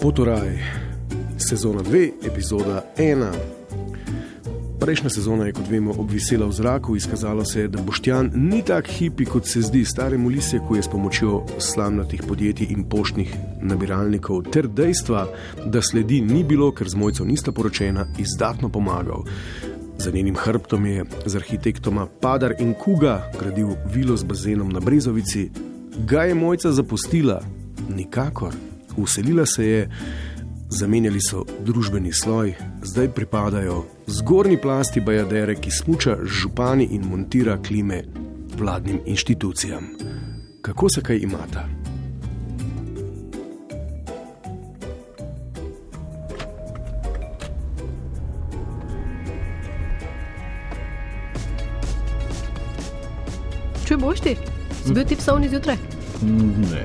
Potoraj, sezona 2, epizoda 1. Prejšnja sezona je, kot vemo, obvisela v zraku, izkazalo se je, da Boštjan ni tak hipi, kot se zdi staremu Lisjaku, je s pomočjo slamnatih podjetij in poštnih nabiralnikov, ter dejstva, da sledi ni bilo, ker z mojco nista poročena, izdatno pomagal. Za njenim hrbtom je z arhitektoma Padar in Kuga gradil vilo z bazenom na Brezovici. Ga je mojca zapustila? Nikakor. Uselila se je, zamenjali so družbeni sloj, zdaj pripadajo zgornji plasti Bajadere, ki smuča župani in montira klime vladnim inštitucijam. Kako se kaj imata? Če boš ti, zbil ti psovni zjutraj? Ne,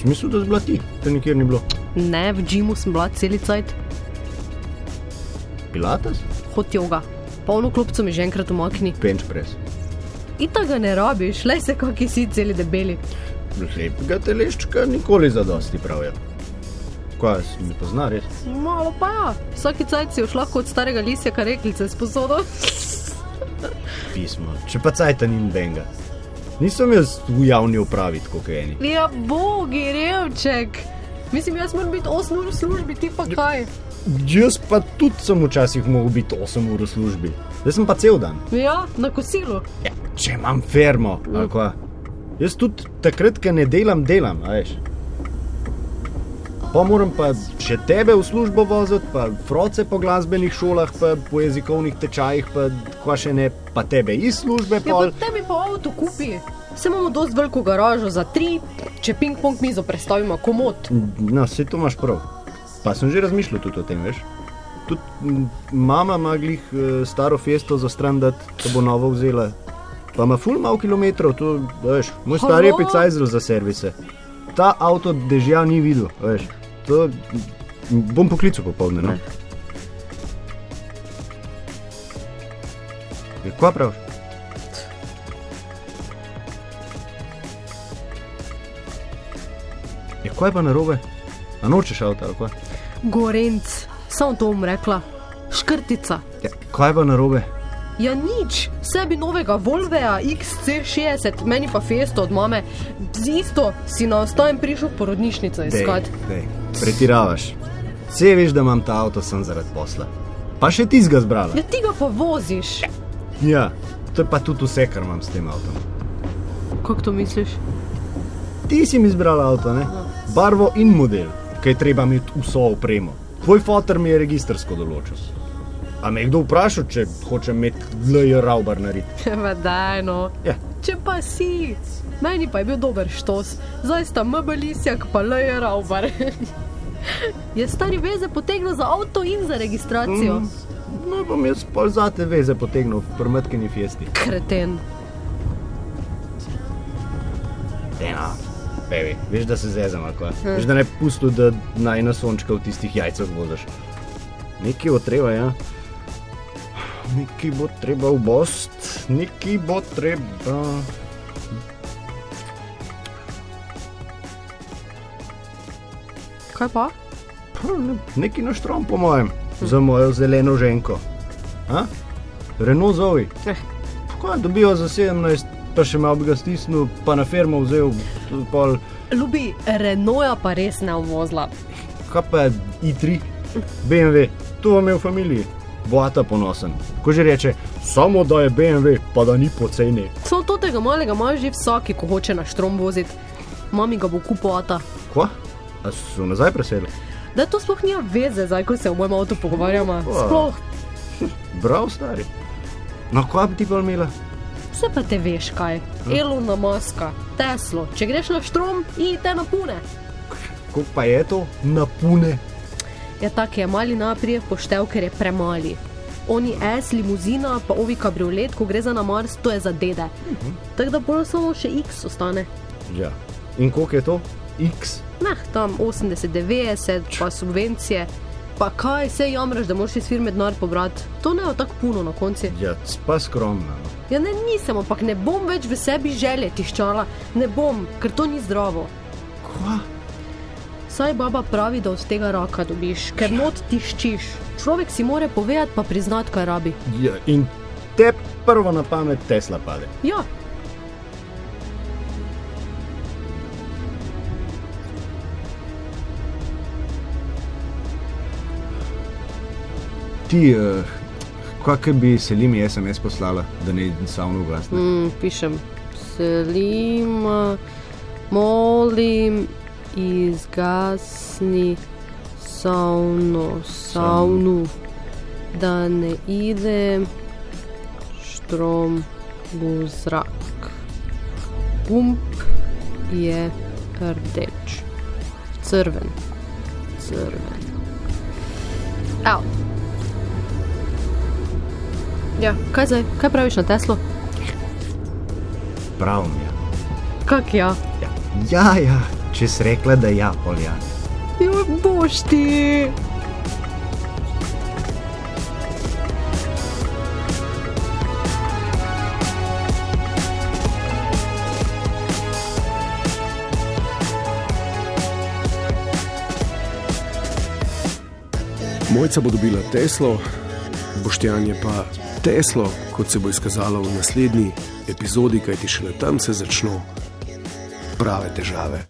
smisel, da zblati, te nikjer ni bilo. Ne, v džimu sem bila celi cajt, Pilates, hot yoga. Polno klopco mi že enkrat umakni. bench press. Ita ga ne rabiš, le se kaki si celi debeli. Lepega teleščka nikoli za dosti pravijo. Kaj si mi pozna res? Malo pa ja, vsaki cajt si už lahko od starega lisja kareklice sposodo. Pismo, če pa cajta ni nobenega. Nisem jaz v javni upravi, kot eni. Ja, bogi, revček. Mislim, jaz moram biti 8 ur v službi, ti pa kaj. Jaz pa tudi sem včasih mogel biti 8 ur v službi. Zdaj sem pa cel dan. Ja, na kosilu. Ja, če imam fermo, ali kva. Jaz tudi takrat, ko ne delam, delam, veš. Pa moram pa še tebe v službo voziti, pa froce po glasbenih šolah, pa po jezikovnih tečajih, pa kva še ne, pa tebe iz službe. Ja, Pol. pa tebi pa avto kupi. Se imamo dosti veliko garažo za tri, če ping-pong mizo predstavimo komod. No, vse to imaš prav. Pa sem že razmišljal tudi o tem, veš. Tudi m, mama ima glih eh, staro festo za stran, da bo novo vzela. Pa ima ful malo kilometrov, to veš. Moj star je picajzel za servise. Ta avto dežja ni videl, veš. To bom poklical popoldne. No? Ja, Kva praviš? Ja, kaj pa narobe? A nočeš avto ali kaj? Gorenc, samo to bom rekla. Škrtica. Ja, kaj pa narobe? Ja, nič, sebi novega Volveja XC60, meni pa festo od mame. Z isto si na ostajem prišel porodnišnico iskat. dej, pretiravaš. Vse veš, da imam ta avto sem zaradi posla. Pa še ti ga zbrala. Ja, ti ga pa voziš. Ja, to je pa tudi vse, kar imam s tem avtom. Kako to misliš? Ti si mi izbrala avto, ne? Barvo in model, ki je treba imeti vso opremo. Tvoj fotor mi je registrsko določil. A me je kdo vprašal, če hoče imeti LJ Raubar narediti? Ja, daj no. Ja. Če pa si, meni pa je bil dober štos, zdaj sta mbelisjak pa leje raubar. je stari veze potegnil za avto in za registracijo. Mm. No, bom jaz pol zate veze potegnil v prmetkini fiesti. Kreten. Ena, pevi, veš, da se zezam, ali kaj. Veš, da ne pusti, da naj na sončka v tistih jajcah voziš. Nekaj bo treba, ja. Nekaj bo treba v bost, nekaj bo treba. Kaj pa? Pa, ne, nekaj na štrom, po mojem, za mojo zeleno ženko. A? Renault zovi. Eh. Kaj dobijo za 17, pa še malo bi ga stisnil, pa na fermo vzel pol. Ljubi, Renaulta pa res ne uvozla. Kaj pa je i3, BMW, to vam je v familiji. Boata ponosen. Ko že reče, samo da je BMW, pa da ni poceni. Samo to tega malega ima že vsaki, ko hoče na štrom voziti. Mami ga bo kupovata. Kva? A so nazaj preselili? Da to sploh nima veze, zdaj ko se v mojem avtu pogovarjamo. Sploh, Prav stari. No, kva bi ti pa imela? vse pa te veš kaj. Elona maska, Teslo, če greš na štrom, idite na pune. Kako pa je to? Napune. Ja, tak je mali naprijed poštev, ker je premali. Oni S, limuzina, pa ovi kabriolet, ko gre za na Mars, to je za dede. Tako da bolj samo še X ostane. Ja. In koliko je to? X. Nah, tam 80, 90, pa subvencije. Pa kaj se jamraš, da moraš iz firme denar pobrati? To ne je tako puno na koncu. Ja, pa skromna. No. Ja, ne, nisem, ampak ne bom več v sebi želje tiščala, ne bom, ker to ni zdravo. Kva? Saj baba pravi, da od tega raka dobiš, ker not tiščiš. Človek si more povedati, pa priznati, kaj rabi. Ja, in te prvo na pamet Tesla pade. Ja, Ti, uh, kakor bi se mi SMS poslala, da ne savno ugasne. mm, pišem. Selim, molim, izgasni savno, savnu, da ne ide štrom v zrak. Gumb je rdeč, crven, crven. Evo. Ja, kaj zdaj? Kaj praviš na Teslo? Pravim, ja. Kak ja? Ja, ja, ja. Če si rekla, da ja, pol ja. Jo, boš ti. Mojca bo dobila Teslo, Boštjan je pa Teslo, kot se bo izkazalo v naslednji epizodi, kajti šele tam se začnejo prave težave.